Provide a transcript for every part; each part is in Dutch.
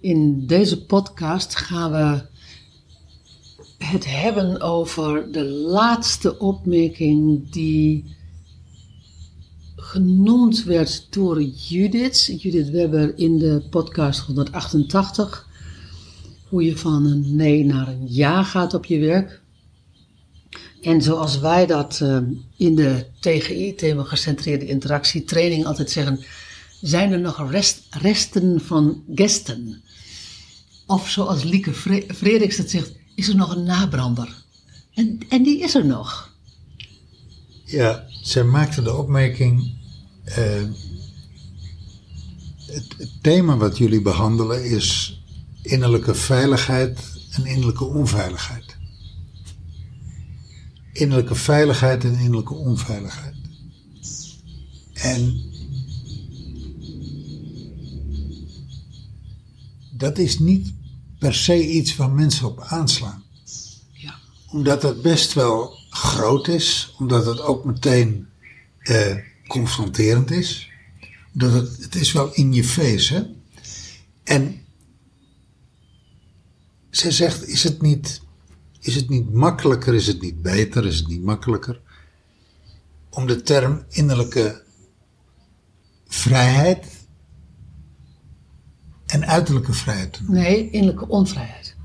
In deze podcast gaan we het hebben over de laatste opmerking die genoemd werd door Judith, Judith Webber in de podcast 188. Hoe je van een nee naar een ja gaat op je werk. En zoals wij dat eh, in de TGI, thema gecentreerde interactie, training altijd zeggen, zijn er nog rest, resten van gesten. Of zoals Lieke Frederiks het zegt, is er nog een nabrander. En, en die is er nog. Ja, zij maakte de opmerking. eh, het thema wat jullie behandelen is innerlijke veiligheid en innerlijke onveiligheid. Innerlijke veiligheid en innerlijke onveiligheid. En dat is niet per se iets waar mensen op aanslaan Ja. omdat het best wel groot is, omdat het ook meteen eh, confronterend is. Dat het, het is wel in je face, hè? En zij zegt, is het niet, is het niet makkelijker, is het niet beter, is het niet makkelijker om de term innerlijke vrijheid en uiterlijke vrijheid te noemen? Nee, innerlijke onvrijheid.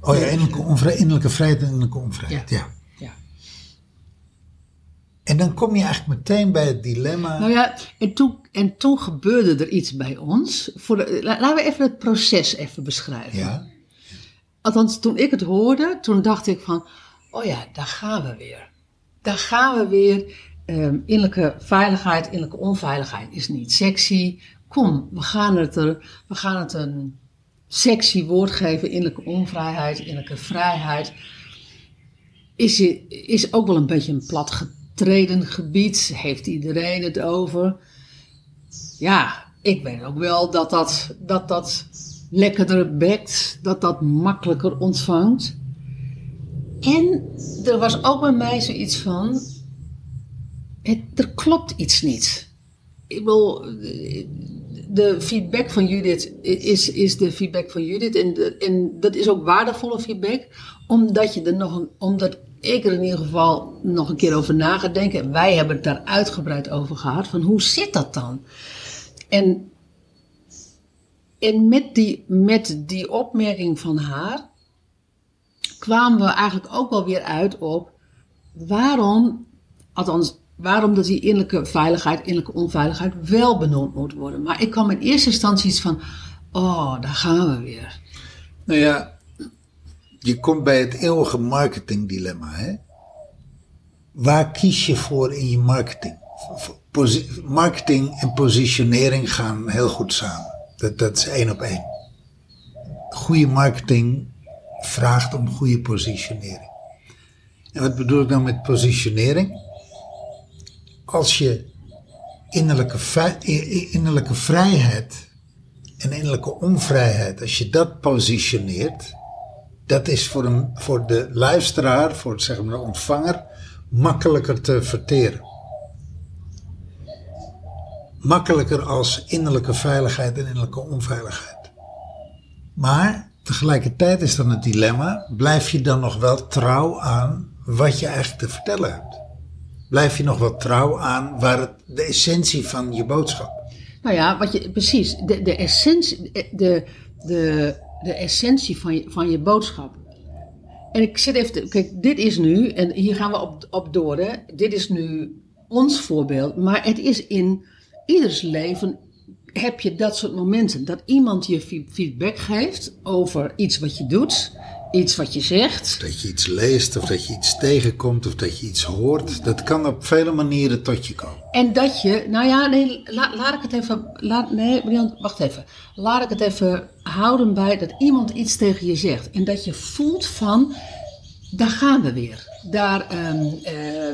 Oh ja, innerlijke, onvrij, innerlijke vrijheid en innerlijke onvrijheid, ja. ja. En dan kom je eigenlijk meteen bij het dilemma. Nou ja, en toen, en toen gebeurde er iets bij ons. Voor de, la- laten we even het proces even beschrijven. ja, Althans, toen ik het hoorde, toen dacht ik van, oh ja, daar gaan we weer. Daar gaan we weer. Ehm, innerlijke veiligheid, innerlijke onveiligheid is niet sexy. Kom, we gaan het er, we gaan het een sexy woord geven. Innerlijke onvrijheid, innerlijke vrijheid. Is, is ook wel een beetje een platgetreden gebied. Heeft iedereen het over? ja, ik weet ook wel dat dat, dat, dat lekkerder bekt, dat dat makkelijker ontvangt. En er was ook bij mij zoiets van, het, er klopt iets niet. Ik wil, de feedback van Judith is, is de feedback van Judith en, en dat is ook waardevolle feedback, omdat je er nog een, omdat ik er in ieder geval nog een keer over na ga wij hebben het daar uitgebreid over gehad, van hoe zit dat dan? En, en met, die, met die opmerking van haar kwamen we eigenlijk ook wel weer uit op waarom, althans, waarom dat die innerlijke veiligheid, innerlijke onveiligheid wel benoemd moet worden. Maar ik kwam in eerste instantie iets van, oh, daar gaan we weer. nou ja, je komt bij het eeuwige marketingdilemma. Hè? Waar kies je voor in je marketing? Marketing en positionering gaan heel goed samen. Dat, dat is één op één. Goede marketing vraagt om goede positionering. En wat bedoel ik nou met positionering? Als je innerlijke, innerlijke vrijheid en innerlijke onvrijheid, als je dat positioneert, dat is voor, een, voor de luisteraar, voor zeg maar, de ontvanger, makkelijker te verteren. Makkelijker als innerlijke veiligheid en innerlijke onveiligheid. Maar tegelijkertijd is dan het dilemma, blijf je dan nog wel trouw aan wat je eigenlijk te vertellen hebt? Blijf je nog wel trouw aan waar het, de essentie van je boodschap Nou ja, wat je, precies, de, de, essentie, de, de, de essentie van je, van je boodschap. En ik zit even, kijk, dit is nu, en hier gaan we op, op door, hè. Dit is nu ons voorbeeld, maar het is in ieders leven heb je dat soort momenten. Dat iemand je fe- feedback geeft over iets wat je doet. iets wat je zegt. Dat je iets leest of dat je iets tegenkomt of dat je iets hoort. Dat kan op vele manieren tot je komen. En dat je, nou ja, nee, la- laat ik het even, laat, nee, Brian, wacht even. Laat ik het even houden bij dat iemand iets tegen je zegt. En dat je voelt van, daar gaan we weer. Daar, ehm, eh,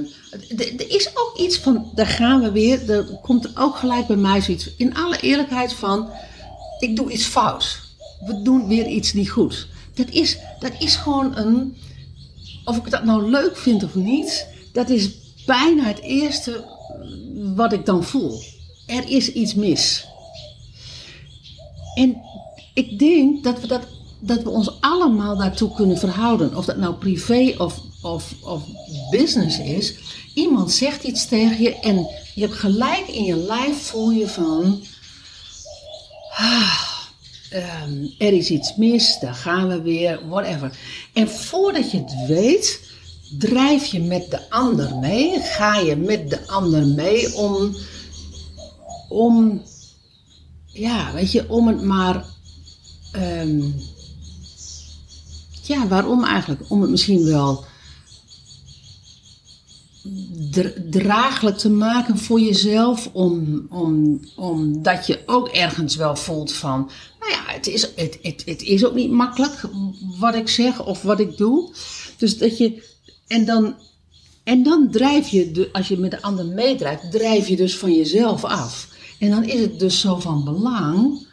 er is ook iets van, daar gaan we weer. Er komt er ook gelijk bij mij zoiets, in alle eerlijkheid van, ik doe iets fout. We doen weer iets niet goed. Dat is, dat is gewoon een, of ik dat nou leuk vind of niet, dat is bijna het eerste wat ik dan voel. Er is iets mis. En ik denk dat we, dat, dat we ons allemaal daartoe kunnen verhouden. Of dat nou privé of, of, of business is. Iemand zegt iets tegen je en je hebt gelijk in je lijf voel je van... Ah, ehm, er is iets mis, daar gaan we weer, whatever. En voordat je het weet, drijf je met de ander mee, ga je met de ander mee om, om ja, weet je, om het maar, ehm, ja, waarom eigenlijk? Om het misschien wel draaglijk te maken voor jezelf, om, om, omdat je ook ergens wel voelt van, nou ja, het is, het, het, het is ook niet makkelijk wat ik zeg of wat ik doe. Dus dat je, en dan, en dan drijf je, de, als je met de ander meedrijft, drijf je dus van jezelf af. En dan is het dus zo van belang.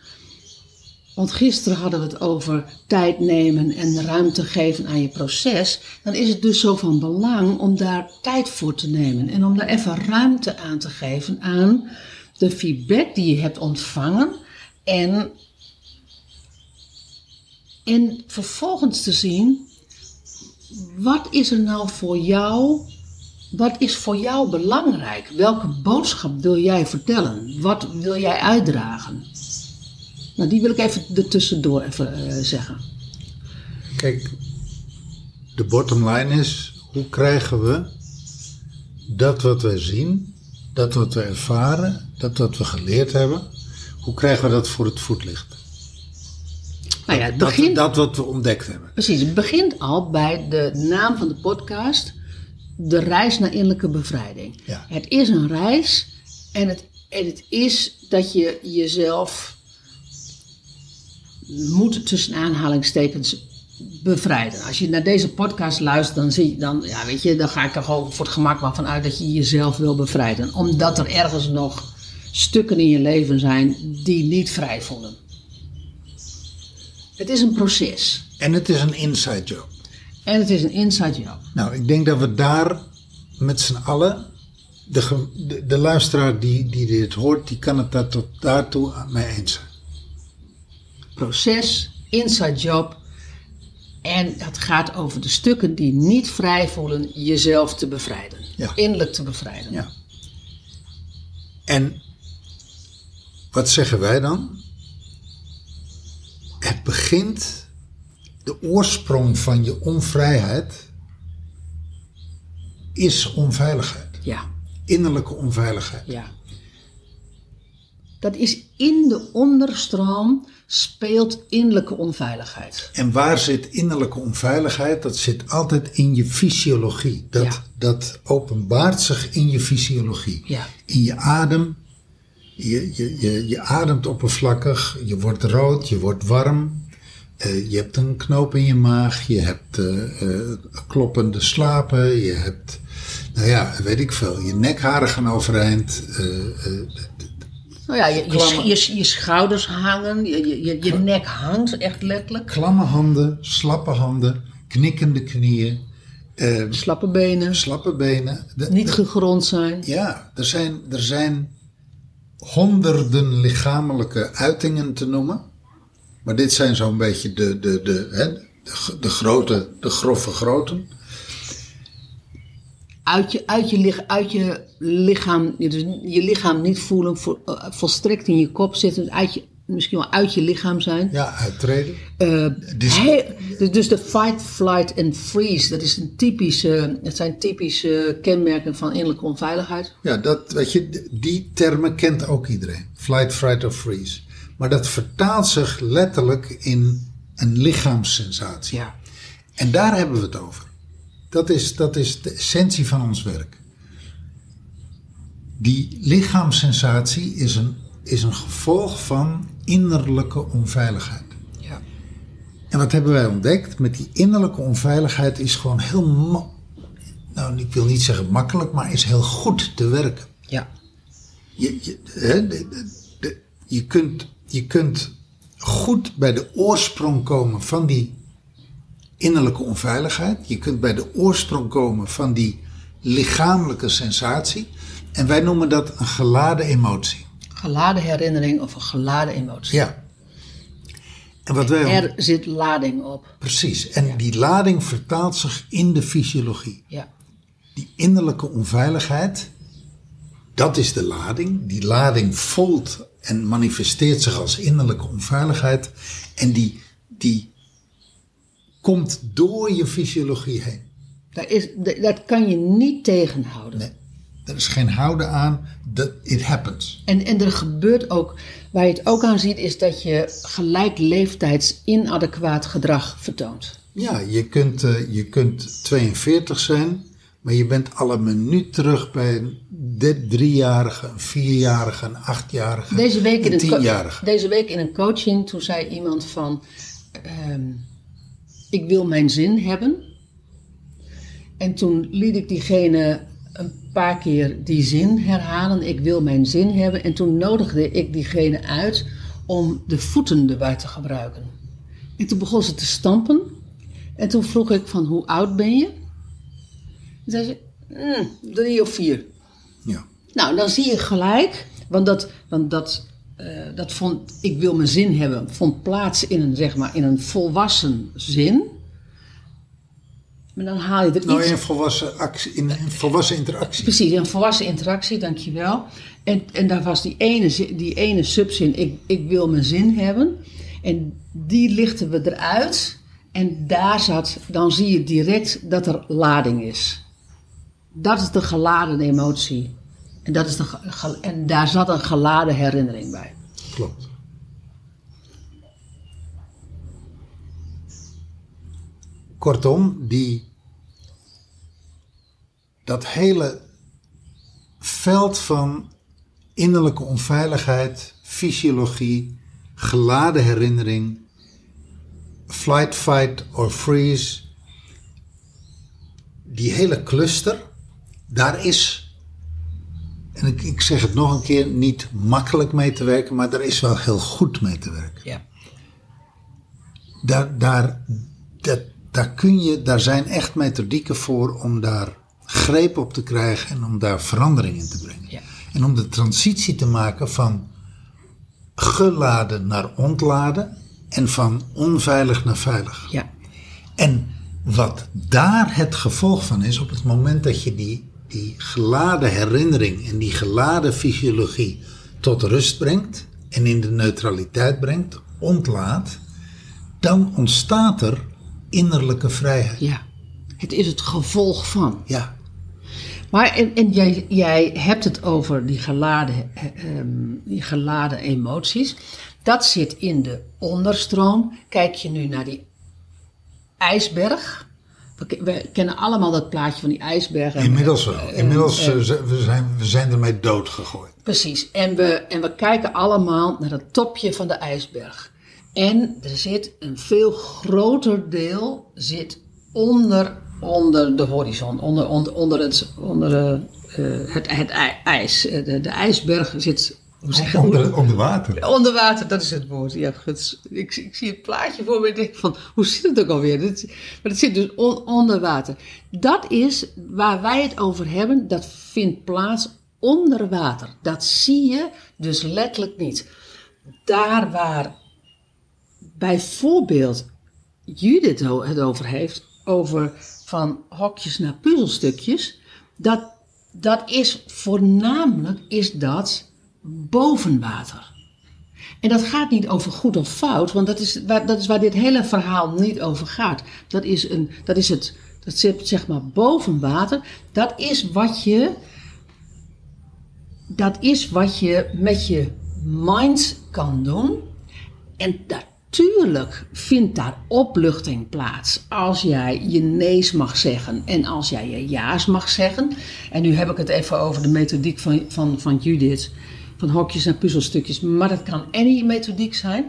Want gisteren hadden we het over tijd nemen en ruimte geven aan je proces. Dan is het dus zo van belang om daar tijd voor te nemen. En om daar even ruimte aan te geven aan de feedback die je hebt ontvangen. En, en vervolgens te zien, wat is er nou voor jou wat is voor jou belangrijk? Welke boodschap wil jij vertellen? Wat wil jij uitdragen? Nou, die wil ik even er tussendoor even eh, zeggen. Kijk, de bottom line is, hoe krijgen we dat wat we zien, dat wat we ervaren, dat wat we geleerd hebben, hoe krijgen we dat voor het voetlicht? Nou ja, het Dat, begint, dat wat we ontdekt hebben. precies, het begint al bij de naam van de podcast, de reis naar innerlijke bevrijding. Ja. Het is een reis en het, en het is dat je jezelf moet tussen aanhalingstekens bevrijden. Als je naar deze podcast luistert, dan zie je dan, ja, weet je, dan ga ik er gewoon voor het gemak maar van uit dat je jezelf wil bevrijden. Omdat er ergens nog stukken in je leven zijn die niet vrij voelen. Het is een proces. En het is een inside job. En het is een inside job. Nou, ik denk dat we daar met z'n allen, de, de, de luisteraar die, die dit hoort, die kan het daar tot daartoe mee eens zijn. Proces, inside job. En het gaat over de stukken die niet vrij voelen, jezelf te bevrijden. Ja. Innerlijk te bevrijden. Ja. En wat zeggen wij dan? Het begint, de oorsprong van je onvrijheid is onveiligheid. ja. Innerlijke onveiligheid. Ja. Dat is in de onderstroom speelt innerlijke onveiligheid. En waar zit innerlijke onveiligheid? Dat zit altijd in je fysiologie. Dat, Ja. dat openbaart zich in je fysiologie. Ja. In je adem. Je, je, je, je ademt oppervlakkig. Je wordt rood. Je wordt warm. Eh, je hebt een knoop in je maag. Je hebt eh, eh, kloppende slapen. Je hebt, nou ja, weet ik veel. Je nekharen gaan overeind. Nou ja, je, je, je, je schouders hangen, je, je, nek hangt echt letterlijk. klamme handen. Slappe handen. Knikkende knieën. eh, Slappe benen, slappe benen. De- niet gegrond zijn. Ja, er zijn, er zijn honderden lichamelijke uitingen te noemen. Maar dit zijn zo'n beetje de, de, de, hè, de, de grote, de grove groten. Uit je, uit je, uit je lichaam, je, dus je lichaam niet voelen, vo- eh, volstrekt in je kop zitten, uit je, misschien wel uit je lichaam zijn. Ja, uittreden. Dus- he- dus- dus de fight, flight en freeze, dat is een typische, het zijn typische kenmerken van innerlijke onveiligheid. Ja, dat, weet je, die termen kent ook iedereen. Flight, fright of freeze. Maar dat vertaalt zich letterlijk in een lichaamssensatie. Ja. En daar hebben we het over. Dat is, dat is de essentie van ons werk. Die lichaamssensatie is een, is een gevolg van innerlijke onveiligheid. Ja. En wat hebben wij ontdekt? Met die innerlijke onveiligheid is gewoon heel, nou ik wil niet zeggen makkelijk, maar is heel goed te werken. Ja. Je, je, hè, de- de- de- je, kunt, je kunt goed bij de oorsprong komen van die innerlijke onveiligheid. Je kunt bij de oorsprong komen van die lichamelijke sensatie. En wij noemen dat een geladen emotie. Geladen herinnering of een geladen emotie. Ja. En wat wij Er zit lading op. precies. En die lading vertaalt zich in de fysiologie. Ja. Die innerlijke onveiligheid, dat is de lading. Die lading voelt en manifesteert zich als innerlijke onveiligheid. En die, die komt door je fysiologie heen. Daar is, dat kan je niet tegenhouden. Nee, er is geen houden aan. Dat it happens. En, en er gebeurt ook, waar je het ook aan ziet, is dat je gelijk leeftijds inadequaat gedrag vertoont. Ja, je kunt, eh, je kunt 42 zijn, maar je bent al een minuut terug bij een driejarige, een vierjarige, een achtjarige, Deze week, in een tienjarige. deze week in een coaching, toen zei iemand van, ehm, ik wil mijn zin hebben. En toen liet ik diegene een paar keer die zin herhalen, ik wil mijn zin hebben. En toen nodigde ik diegene uit om de voeten erbij te gebruiken. En toen begon ze te stampen. En toen vroeg ik van, hoe oud ben je? En zei ze, "Mm, drie of vier. Ja. Nou, dan zie je gelijk, want dat, want dat, eh, dat vond, ik wil mijn zin hebben, vond plaats in een, zeg maar, in een volwassen zin. Maar dan haal je er Nou, iets... in een volwassen, actie, in een volwassen interactie. Precies, een volwassen interactie, dankjewel. En, en daar was die ene, die ene subzin, ik, ik wil mijn zin hebben. En die lichten we eruit. En daar zat, dan zie je direct dat er lading is. Dat is de geladen emotie. En, dat is de, en daar zat een geladen herinnering bij. Klopt. Kortom, die, dat hele veld van innerlijke onveiligheid, fysiologie, geladen herinnering, flight, fight or freeze, die hele cluster, daar is en ik, ik zeg het nog een keer, niet makkelijk mee te werken, maar er is wel heel goed mee te werken. Ja. Daar, daar, dat, daar, kun je, daar zijn echt methodieken voor om daar greep op te krijgen en om daar verandering in te brengen. Ja. En om de transitie te maken van geladen naar ontladen en van onveilig naar veilig. Ja. En wat daar het gevolg van is, op het moment dat je die, die geladen herinnering en die geladen fysiologie tot rust brengt en in de neutraliteit brengt, ontlaat, dan ontstaat er innerlijke vrijheid. ja. Het is het gevolg van. Ja, Maar en, en jij, jij hebt het over die geladen, eh, ehm, die geladen emoties. Dat zit in de onderstroom. Kijk je nu naar die ijsberg. We, ke- we kennen allemaal dat plaatje van die ijsberg. En- inmiddels wel. eh, Inmiddels eh, eh, we zijn, we zijn ermee doodgegooid. Precies. En we, en we kijken allemaal naar het topje van de ijsberg. En er zit een veel groter deel zit onder, onder de horizon, onder, onder, onder, het, onder eh, het, het ij- ijs. De, de ijsberg zit. Hoe zeg je Onder, onder water. Onder water, dat is het woord. Ja, goed. Ik, ik zie het plaatje voor me en denk van, hoe zit het ook alweer? Dat, maar het zit dus on- onder water. Dat is waar wij het over hebben, dat vindt plaats onder water. Dat zie je dus letterlijk niet. Daar waar bijvoorbeeld Judith het over heeft, over van hokjes naar puzzelstukjes, dat, dat is voornamelijk is dat boven water. En dat gaat niet over goed of fout, want dat is waar, dat is waar dit hele verhaal niet over gaat. Dat is, een, dat is het, dat zit zeg maar boven water. Dat is wat je, dat is wat je met je mind kan doen. En daar, Tuurlijk vindt daar opluchting plaats als jij je nee's mag zeggen en als jij je ja's mag zeggen. En nu heb ik het even over de methodiek van, van, van Judith, van hokjes en puzzelstukjes, maar dat kan any methodiek zijn.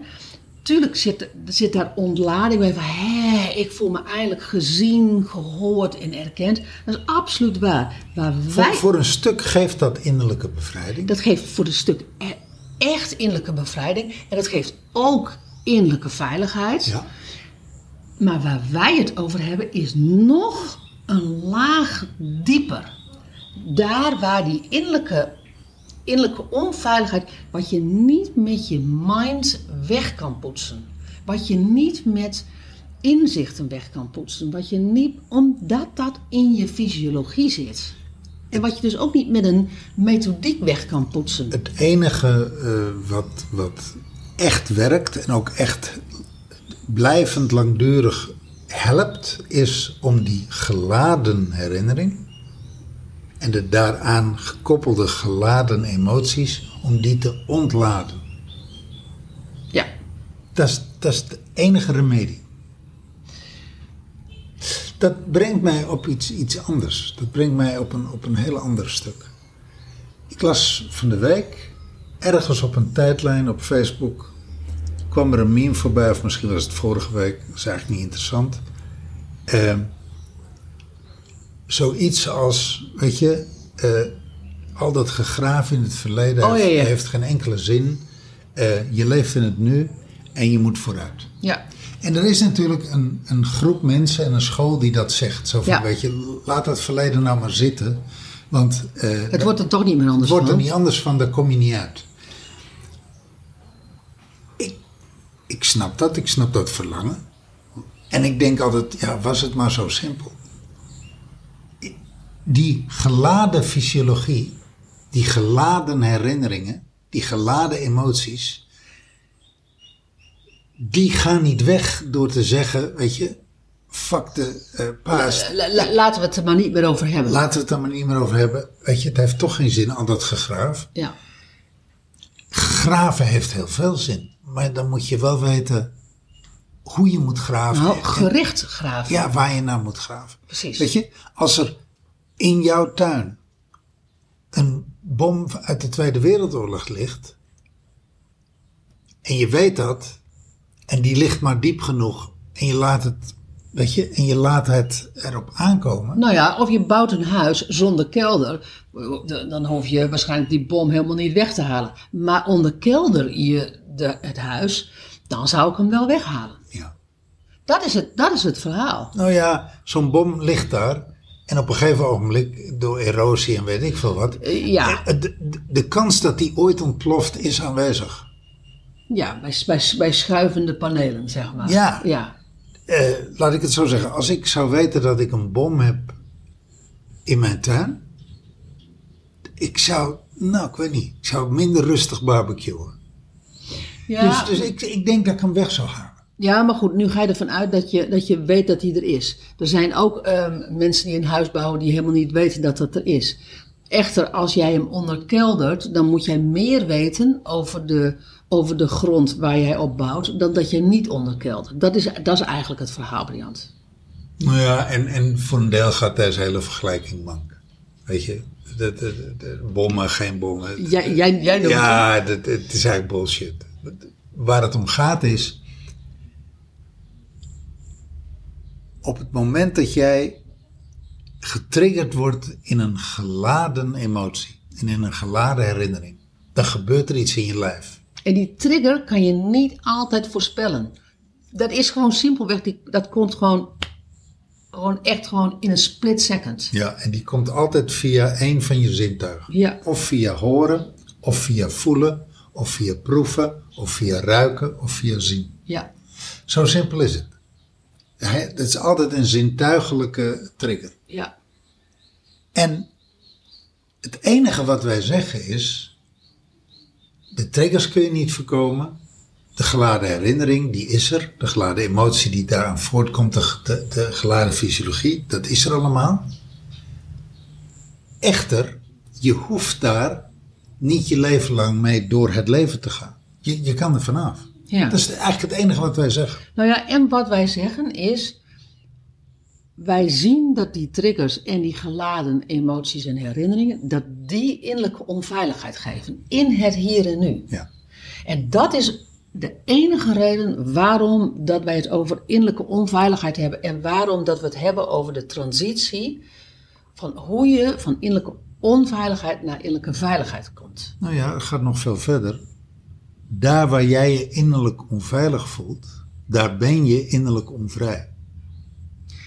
Tuurlijk zit, zit daar ontlading bij van, hé, ik voel me eigenlijk gezien, gehoord en erkend. Dat is absoluut waar. Waar Voor, wij, voor een stuk geeft dat innerlijke bevrijding. dat geeft voor een stuk e- echt innerlijke bevrijding en dat geeft ook innerlijke veiligheid. Ja. Maar waar wij het over hebben is nog een laag dieper. Daar waar die innerlijke, innerlijke onveiligheid, wat je niet met je mind weg kan poetsen. Wat je niet met inzichten weg kan poetsen. Wat je niet, omdat dat in je fysiologie zit. En wat je dus ook niet met een methodiek weg kan poetsen. Het enige eh, wat, wat echt werkt en ook echt blijvend langdurig helpt, is om die geladen herinnering en de daaraan gekoppelde geladen emoties, om die te ontladen. Ja. Dat is, dat is de enige remedie. Dat brengt mij op iets, iets anders. Dat brengt mij op een, op een heel ander stuk. Ik las van de week, ergens op een tijdlijn op Facebook, kwam er een meme voorbij, of misschien was het vorige week, dat is eigenlijk niet interessant. Eh, zoiets als, weet je, eh, al dat gegraven in het verleden Oh, heeft, ja. heeft geen enkele zin. Eh, je leeft in het nu en je moet vooruit. Ja. En er is natuurlijk een, een groep mensen en een school die dat zegt. Zo van, Ja. weet je, laat dat verleden nou maar zitten. Want eh, Het wordt er toch niet meer anders wordt er van. niet anders van, daar kom je niet uit. Ik, ik snap dat, ik snap dat verlangen. En ik denk altijd, ja, was het maar zo simpel. Die geladen fysiologie, die geladen herinneringen, die geladen emoties, die gaan niet weg door te zeggen, weet je, fuck de. La- la- laten we het er maar niet meer over hebben. Laten we het er maar niet meer over hebben. Weet je, het heeft toch geen zin, al dat gegraaf. ja. Graven heeft heel veel zin. Maar dan moet je wel weten hoe je moet graven. Nou, gericht graven. ja, waar je naar moet graven. Precies. Weet je, als er in jouw tuin een bom uit de Tweede Wereldoorlog ligt. En je weet dat. En die ligt maar diep genoeg. En je laat het, weet je, en je laat het erop aankomen. Nou ja, of je bouwt een huis zonder kelder, dan hoef je waarschijnlijk die bom helemaal niet weg te halen. Maar onderkelder je de, het huis, dan zou ik hem wel weghalen. Ja. Dat is het, dat is het verhaal. Nou ja, zo'n bom ligt daar. En op een gegeven ogenblik, door erosie en weet ik veel wat. Eh, ja. eh, De, de, kans dat die ooit ontploft is aanwezig. Ja, bij, bij, bij schuivende panelen, zeg maar. Ja. ja. Eh, laat ik het zo zeggen. Als ik zou weten dat ik een bom heb in mijn tuin. Ik zou, nou ik weet niet. Ik zou minder rustig barbecuen. Ja, Dus, dus ik, ik denk dat ik hem weg zou halen. Ja, maar goed, nu ga je ervan uit dat je, dat je weet dat hij er is. Er zijn ook ehm, mensen die een huis bouwen die helemaal niet weten dat dat er is. Echter, als jij hem onderkeldert, dan moet jij meer weten over de, over de grond waar jij op bouwt, dan dat je niet onderkeldert. Dat is, dat is eigenlijk het verhaal, Briant. Nou ja, en, en voor een deel gaat deze hele vergelijking mank. Weet je, de, de, bommen, geen bommen. Jij, jij, jij noemt Ja, dat, het is eigenlijk bullshit. Waar het om gaat is. Op het moment dat jij getriggerd wordt in een geladen emotie en in een geladen herinnering, dan gebeurt er iets in je lijf. En die trigger kan je niet altijd voorspellen. Dat is gewoon simpelweg, die, dat komt gewoon, gewoon echt gewoon in een split second. Ja, en die komt altijd via één van je zintuigen. Ja. Of via horen, of via voelen, of via proeven, of via ruiken, of via zien. Ja, Zo simpel is het. Het is altijd een zintuigelijke trigger. ja, En het enige wat wij zeggen is, de triggers kun je niet voorkomen. De geladen herinnering, die is er. De geladen emotie die daaraan voortkomt, de, de, de geladen fysiologie, dat is er allemaal. Echter, je hoeft daar niet je leven lang mee door het leven te gaan. Je, je kan er vanaf. Ja. Dat is eigenlijk het enige wat wij zeggen. Nou ja, en wat wij zeggen is, wij zien dat die triggers en die geladen emoties en herinneringen, dat die innerlijke onveiligheid geven in het hier en nu. Ja. En dat is de enige reden waarom dat wij het over innerlijke onveiligheid hebben en waarom dat we het hebben over de transitie van hoe je van innerlijke onveiligheid naar innerlijke veiligheid komt. Nou ja, het gaat nog veel verder. Daar waar jij je innerlijk onveilig voelt, daar ben je innerlijk onvrij.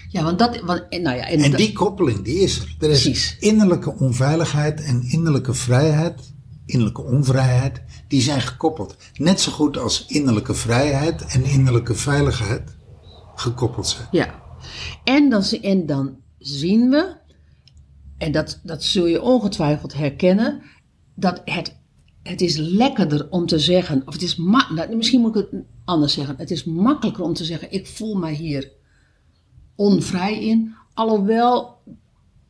Ja, want dat, want, nou ja, en, die koppeling, die is er. Er is Precies. innerlijke onveiligheid en innerlijke vrijheid, innerlijke onvrijheid, die zijn gekoppeld. Net zo goed als innerlijke vrijheid en innerlijke veiligheid gekoppeld zijn. Ja, en dan, en dan zien we, en dat, dat zul je ongetwijfeld herkennen, dat het, het is lekkerder om te zeggen, of het is nou, misschien moet ik het anders zeggen, het is makkelijker om te zeggen, ik voel mij hier onvrij in, alhoewel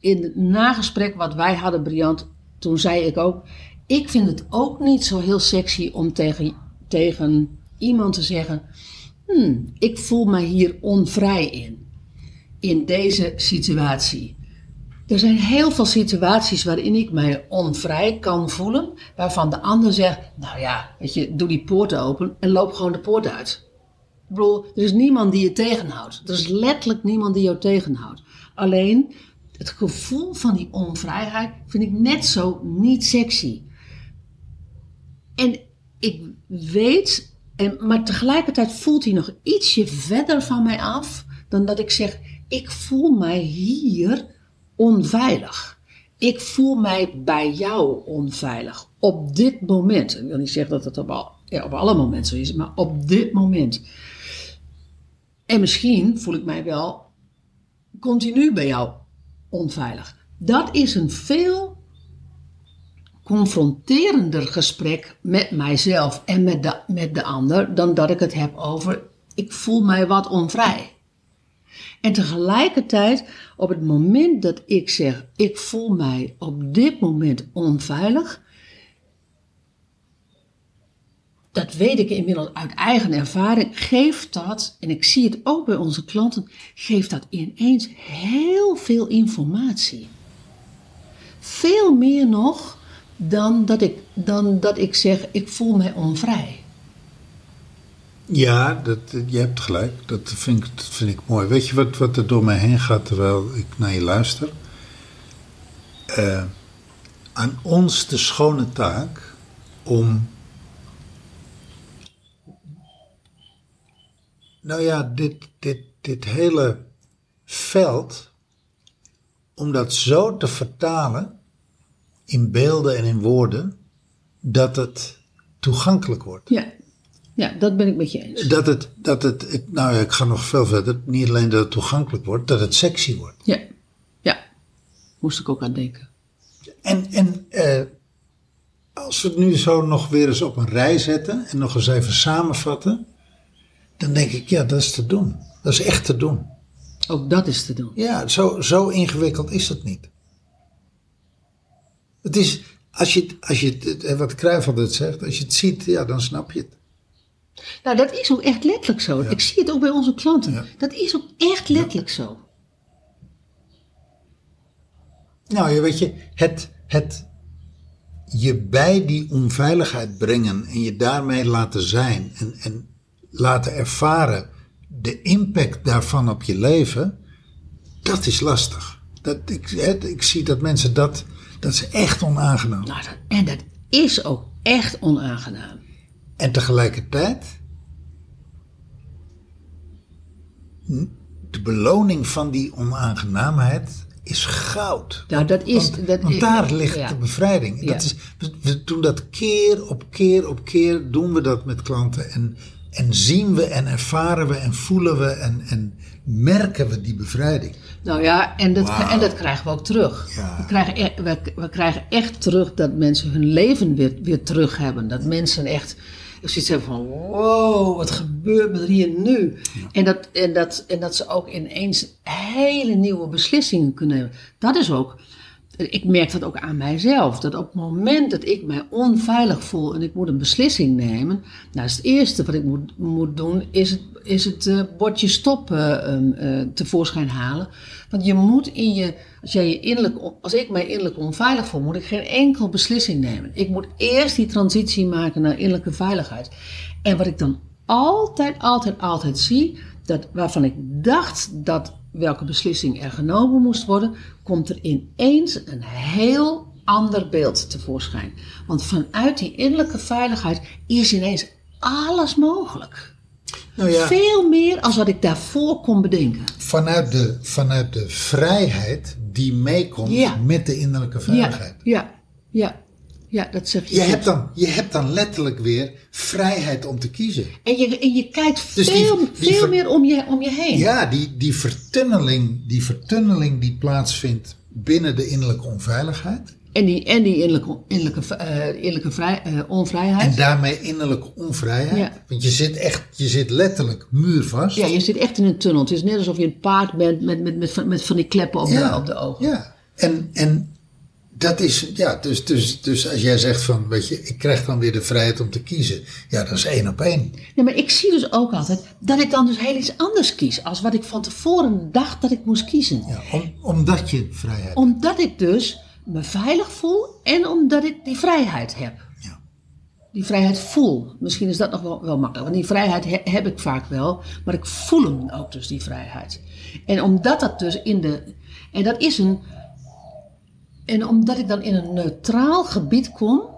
in het nagesprek wat wij hadden, Briant, toen zei ik ook, ik vind het ook niet zo heel sexy om tegen, tegen iemand te zeggen, hmm, ik voel mij hier onvrij in in deze situatie. Er zijn heel veel situaties waarin ik mij onvrij kan voelen, waarvan de ander zegt, nou ja, weet je, doe die poort open en loop gewoon de poort uit. Ik bedoel, er is niemand die je tegenhoudt. Er is letterlijk niemand die jou tegenhoudt. Alleen, het gevoel van die onvrijheid vind ik net zo niet sexy. En ik weet, en, maar tegelijkertijd voelt hij nog ietsje verder van mij af dan dat ik zeg, ik voel mij hier onveilig. Ik voel mij bij jou onveilig. Op dit moment. Ik wil niet zeggen dat het op, ja, op alle momenten zo is, maar op dit moment. En misschien voel ik mij wel continu bij jou onveilig. Dat is een veel confronterender gesprek met mijzelf en met de, met de ander dan dat ik het heb over ik voel mij wat onvrij. En tegelijkertijd, op het moment dat ik zeg ik voel mij op dit moment onveilig, dat weet ik inmiddels uit eigen ervaring, geeft dat, en ik zie het ook bij onze klanten, geeft dat ineens heel veel informatie. Veel meer nog dan dat ik, dan dat ik zeg, ik voel mij onvrij. Ja, dat, je hebt gelijk. Dat vind ik, dat vind ik mooi. Weet je wat, wat er door mij heen gaat terwijl ik naar je luister? Eh, aan ons de schone taak om. Nou ja, dit, dit, dit hele veld, om dat zo te vertalen in beelden en in woorden, dat het toegankelijk wordt. Ja, ja dat ben ik met je eens. Dat het, dat het, het- nou ja, ik ga nog veel verder. Niet alleen dat het toegankelijk wordt, dat het sexy wordt. Ja, ja. Moest ik ook aan denken. En, en eh, als we het nu zo nog weer eens op een rij zetten en nog eens even samenvatten, dan denk ik, ja, dat is te doen. Dat is echt te doen. Ook dat is te doen. Ja, zo, zo ingewikkeld is het niet. Het is, als je, het- als je het, eh, wat Cruijff altijd zegt, als je het ziet, ja, dan snap je het. Nou, dat is ook echt letterlijk zo. Ik zie het ook bij onze klanten. Ja. Dat is ook echt letterlijk zo. Nou, je weet je, het, het je bij die onveiligheid brengen en je daarmee laten zijn en, en laten ervaren de impact daarvan op je leven, dat is lastig. Dat, ik, het- ik zie dat mensen dat, dat is echt onaangenaam. Nou, dat, en dat is ook echt onaangenaam. En tegelijkertijd, de beloning van die onaangenaamheid is goud. Nou, dat is... Want, dat want daar ligt ja. de bevrijding. Ja. Dat is, we, doen dat keer op keer op keer doen we dat met klanten. En, en zien we en ervaren we en voelen we en, en merken we die bevrijding. Nou ja, en dat, en dat krijgen we ook terug. Ja. We, krijgen e- we, we krijgen echt terug dat mensen hun leven weer, weer terug hebben. Dat mensen echt zoiets hebben van, wow, wat gebeurt me er hier nu? En, dat, en, dat, en dat ze ook ineens hele nieuwe beslissingen kunnen nemen. Dat is ook ik merk dat ook aan mijzelf. Dat op het moment dat ik mij onveilig voel en ik moet een beslissing nemen. Nou, is het eerste wat ik moet, moet doen, is het, is het eh, bordje stop ehm, eh, tevoorschijn halen. Want je moet in je, als, jij je innerlijk, als ik mij innerlijk onveilig voel, moet ik geen enkel beslissing nemen. Ik moet eerst die transitie maken naar innerlijke veiligheid. En wat ik dan altijd, altijd, altijd zie, dat waarvan ik dacht dat welke beslissing er genomen moest worden, komt er ineens een heel ander beeld tevoorschijn. Want vanuit die innerlijke veiligheid is ineens alles mogelijk. Nou ja, Veel meer als wat ik daarvoor kon bedenken. vanuit de, vanuit de vrijheid die meekomt Ja. met de innerlijke veiligheid. Ja, ja, ja, ja, dat zeg je. Je goed. hebt, dan, je hebt dan letterlijk weer vrijheid om te kiezen. En je, en je kijkt Dus veel, die veel ver- meer om je, om je heen. Ja, die, die, vertunneling, die vertunneling die plaatsvindt binnen de innerlijke onveiligheid. En die, en die innerlijke, innerlijke, eh, innerlijke vrij, eh, onvrijheid. En daarmee innerlijke onvrijheid. Ja. Want je zit echt, je zit letterlijk muurvast. Ja, je zit echt in een tunnel. Het is net alsof je een paard bent met, met, met, van- met van die kleppen op, de, op de ogen. Ja, en, en dat is, ja, dus, dus, dus als jij zegt van, weet je, ik krijg dan weer de vrijheid om te kiezen. Ja, dat is één op één. Ja, maar ik zie dus ook altijd dat ik dan dus heel iets anders kies. Als wat ik van tevoren dacht dat ik moest kiezen. Ja, om, omdat je vrijheid hebt. Omdat ik dus me veilig voel en omdat ik die vrijheid heb. Ja. Die vrijheid voel. Misschien is dat nog wel, wel makkelijk. Want die vrijheid he- heb ik vaak wel. Maar ik voel hem ook dus, die vrijheid. En omdat dat dus in de... En dat is een... En omdat ik dan in een neutraal gebied kom...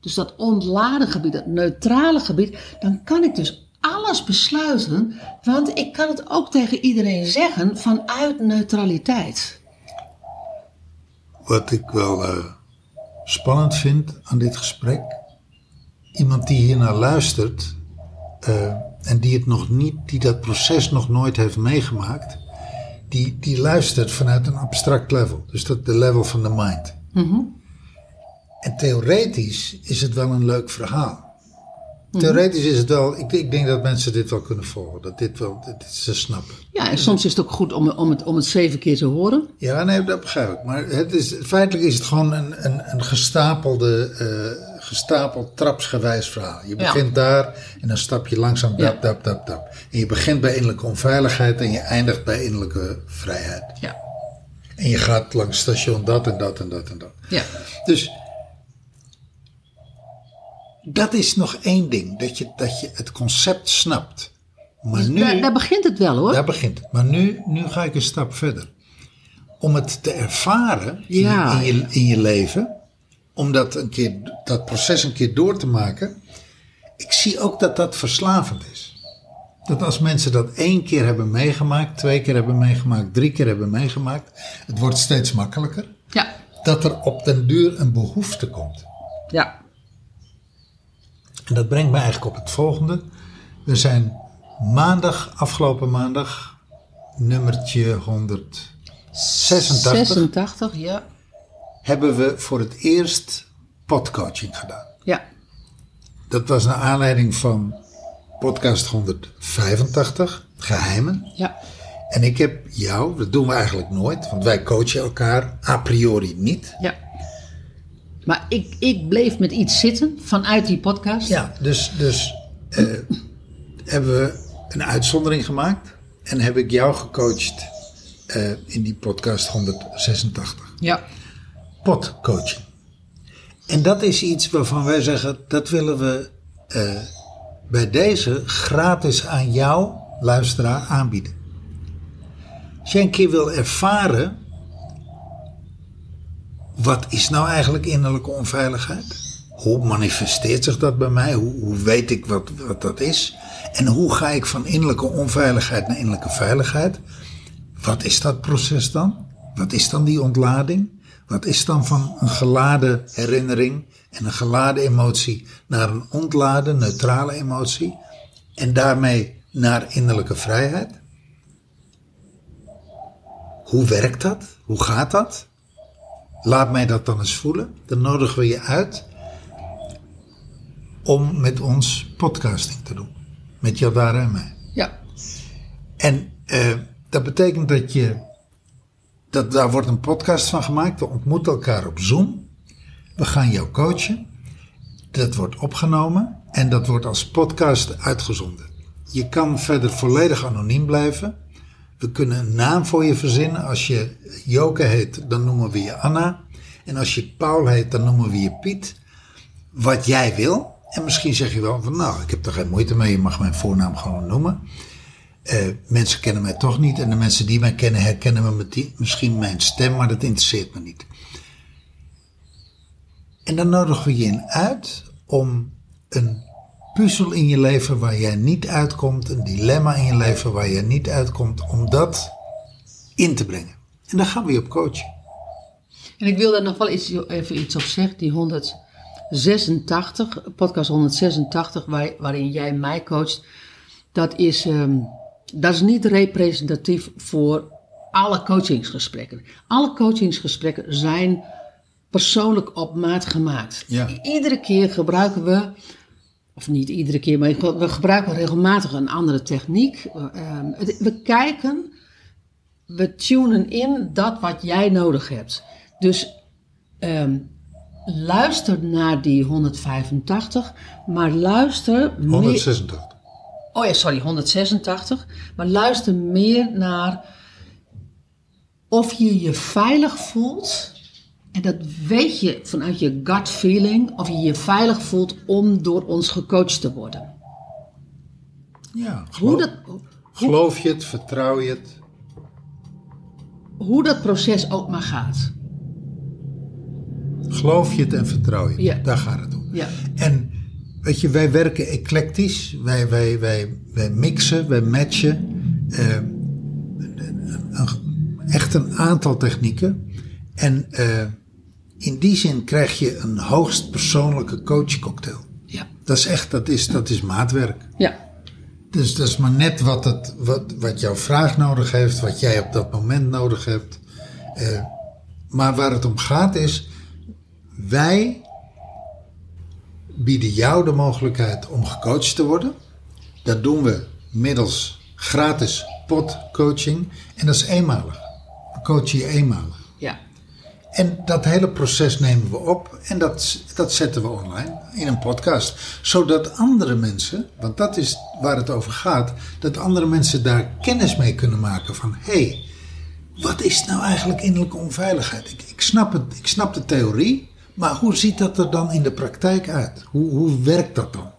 Dus dat ontladen gebied, dat neutrale gebied... Dan kan ik dus alles besluiten. Want ik kan het ook tegen iedereen zeggen vanuit neutraliteit. Wat ik wel eh, spannend vind aan dit gesprek. Iemand die hier naar luistert. eh, en die het nog niet, die dat proces nog nooit heeft meegemaakt. Die, die luistert vanuit een abstract level. Dus dat de level van de mind. En theoretisch is het wel een leuk verhaal. Theoretisch is het wel, ik, ik denk dat mensen dit wel kunnen volgen. Dat dit wel, dit ze snappen. Ja, en soms is het ook goed om, om, het, om het zeven keer te horen. Ja, nee, dat begrijp ik. Maar het is, feitelijk is het gewoon een, een, een gestapelde, eh, gestapeld trapsgewijs verhaal. Je Ja. begint daar en dan stap je langzaam dap, Ja. dap, dap, dap. En je begint bij innerlijke onveiligheid en je eindigt bij innerlijke vrijheid. Ja. En je gaat langs station dat en dat en dat en dat. Ja. Dus dat is nog één ding, dat je, dat je het concept snapt. Maar nu, Daar, daar begint het wel hoor. daar begint het. Maar nu, nu ga ik een stap verder. Om het te ervaren in, Ja. in, je, in je leven, om dat, een keer, dat proces een keer door te maken, ik zie ook dat dat verslavend is. Dat als mensen dat één keer hebben meegemaakt, twee keer hebben meegemaakt, drie keer hebben meegemaakt, het wordt steeds makkelijker, Ja. dat er op den duur een behoefte komt. Ja. En dat brengt me eigenlijk op het volgende. We zijn maandag, afgelopen maandag, nummertje 186, 86, ja. Hebben we voor het eerst podcoaching gedaan. Ja. Dat was naar aanleiding van podcast 185, Geheimen. Ja. En ik heb jou, dat doen we eigenlijk nooit, want wij coachen elkaar a priori niet. Ja. Maar ik, ik bleef met iets zitten vanuit die podcast. Ja, dus, dus eh, hebben we een uitzondering gemaakt en heb ik jou gecoacht eh, in die podcast 186. Ja. Podcoaching. En dat is iets waarvan wij zeggen, dat willen we eh, bij deze gratis aan jou, luisteraar, aanbieden. Als jij een keer wil ervaren, wat is nou eigenlijk innerlijke onveiligheid? Hoe manifesteert zich dat bij mij? Hoe, hoe weet ik wat, wat dat is? En hoe ga ik van innerlijke onveiligheid naar innerlijke veiligheid? Wat is dat proces dan? Wat is dan die ontlading? Wat is dan van een geladen herinnering en een geladen emotie naar een ontladen, neutrale emotie? En daarmee naar innerlijke vrijheid? Hoe werkt dat? Hoe gaat dat? Laat mij dat dan eens voelen. Dan nodigen we je uit om met ons podcasting te doen. Met Jadara en mij. Ja. En eh, dat betekent dat je Dat, daar wordt een podcast van gemaakt. We ontmoeten elkaar op Zoom. We gaan jou coachen. Dat wordt opgenomen en dat wordt als podcast uitgezonden. Je kan verder volledig anoniem blijven. We kunnen een naam voor je verzinnen. Als je Joke heet, dan noemen we je Anna. En als je Paul heet, dan noemen we je Piet. Wat jij wil. En misschien zeg je wel van, nou, ik heb er geen moeite mee. Je mag mijn voornaam gewoon noemen. Eh, mensen kennen mij toch niet. En de mensen die mij kennen, herkennen me misschien mijn stem. Maar dat interesseert me niet. En dan nodigen we je in uit om een puzzel in je leven waar jij niet uitkomt, een dilemma in je leven waar je niet uitkomt, om dat in te brengen. En daar gaan we je op coachen. En ik wil daar nog wel iets, even iets op zeggen. Die 186, podcast 186, waar, waarin jij mij coacht. Dat is, ehm, dat is niet representatief voor alle coachingsgesprekken. Alle coachingsgesprekken zijn persoonlijk op maat gemaakt. Ja. Iedere keer gebruiken we, of niet iedere keer, maar we gebruiken regelmatig een andere techniek. Ehm, het- we kijken we tunen in dat wat jij nodig hebt. Dus ehm, luister naar die 185, maar luister meer. 186. Oh ja, sorry, 186. Maar luister meer naar of je je veilig voelt. En dat weet je vanuit je gut feeling. Of je je veilig voelt om door ons gecoacht te worden. Ja, Hoe geloof, dat, geloof je het, vertrouw je het? hoe dat proces ook maar gaat. Geloof je het en vertrouw je het? Ja. Daar gaat het om. Ja. En weet je, wij werken eclectisch. Wij, wij, wij, wij mixen, wij matchen. eh, echt een aantal technieken. En eh, in die zin krijg je een hoogst persoonlijke coachcocktail. Ja. Dat is echt, dat is, dat is maatwerk. Ja. Dus dat is maar net wat, het, wat, wat jouw vraag nodig heeft, wat jij op dat moment nodig hebt. Eh, maar waar het om gaat is, wij bieden jou de mogelijkheid om gecoacht te worden. Dat doen we middels gratis potcoaching en dat is eenmalig. We coachen je eenmalig. Ja. En dat hele proces nemen we op en dat, dat zetten we online in een podcast. Zodat andere mensen, want dat is waar het over gaat, dat andere mensen daar kennis mee kunnen maken van hé, hey, wat is nou eigenlijk innerlijke onveiligheid? Ik, ik, snap het, ik snap de theorie, maar hoe ziet dat er dan in de praktijk uit? Hoe, hoe werkt dat dan?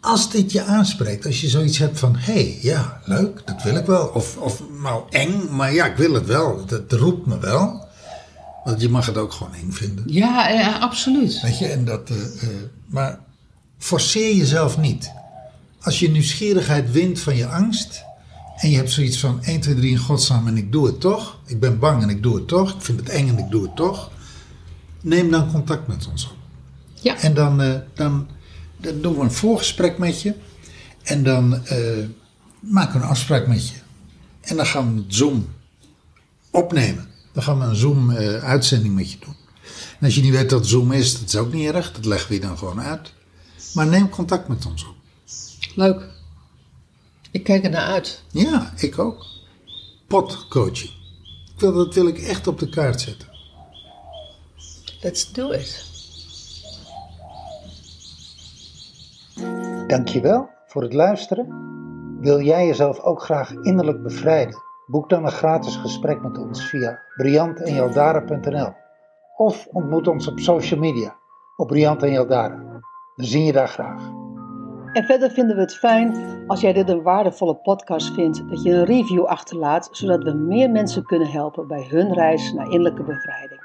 Als dit je aanspreekt, als je zoiets hebt van hé, hey, ja, leuk, dat wil ik wel. Of, of nou eng, maar ja, ik wil het wel. Dat roept me wel. Want je mag het ook gewoon eng vinden. Ja, ja, absoluut. Weet je, en dat, eh, eh, maar forceer jezelf niet. Als je nieuwsgierigheid wint van je angst. en je hebt zoiets van 1, 2, 3 in godsnaam en ik doe het toch. Ik ben bang en ik doe het toch. Ik vind het eng en ik doe het toch. Neem dan contact met ons op. Ja. En dan, eh, dan, dan doen we een voorgesprek met je. En dan eh, maken we een afspraak met je. En dan gaan we het Zoom opnemen. Dan gaan we een Zoom-uitzending met je doen. En als je niet weet wat Zoom is, dat is ook niet erg. Dat leggen we je dan gewoon uit. Maar neem contact met ons op. Leuk. Ik kijk er naar uit. Ja, ik ook. Potcoaching. Dat wil ik echt op de kaart zetten. Let's do it. Dankjewel voor het luisteren. Wil jij jezelf ook graag innerlijk bevrijden? Boek dan een gratis gesprek met ons via briantenjaldara.nl of ontmoet ons op social media op Briant en Jaldara. We zien je daar graag. En verder vinden we het fijn als jij dit een waardevolle podcast vindt, dat je een review achterlaat, zodat we meer mensen kunnen helpen bij hun reis naar innerlijke bevrijding.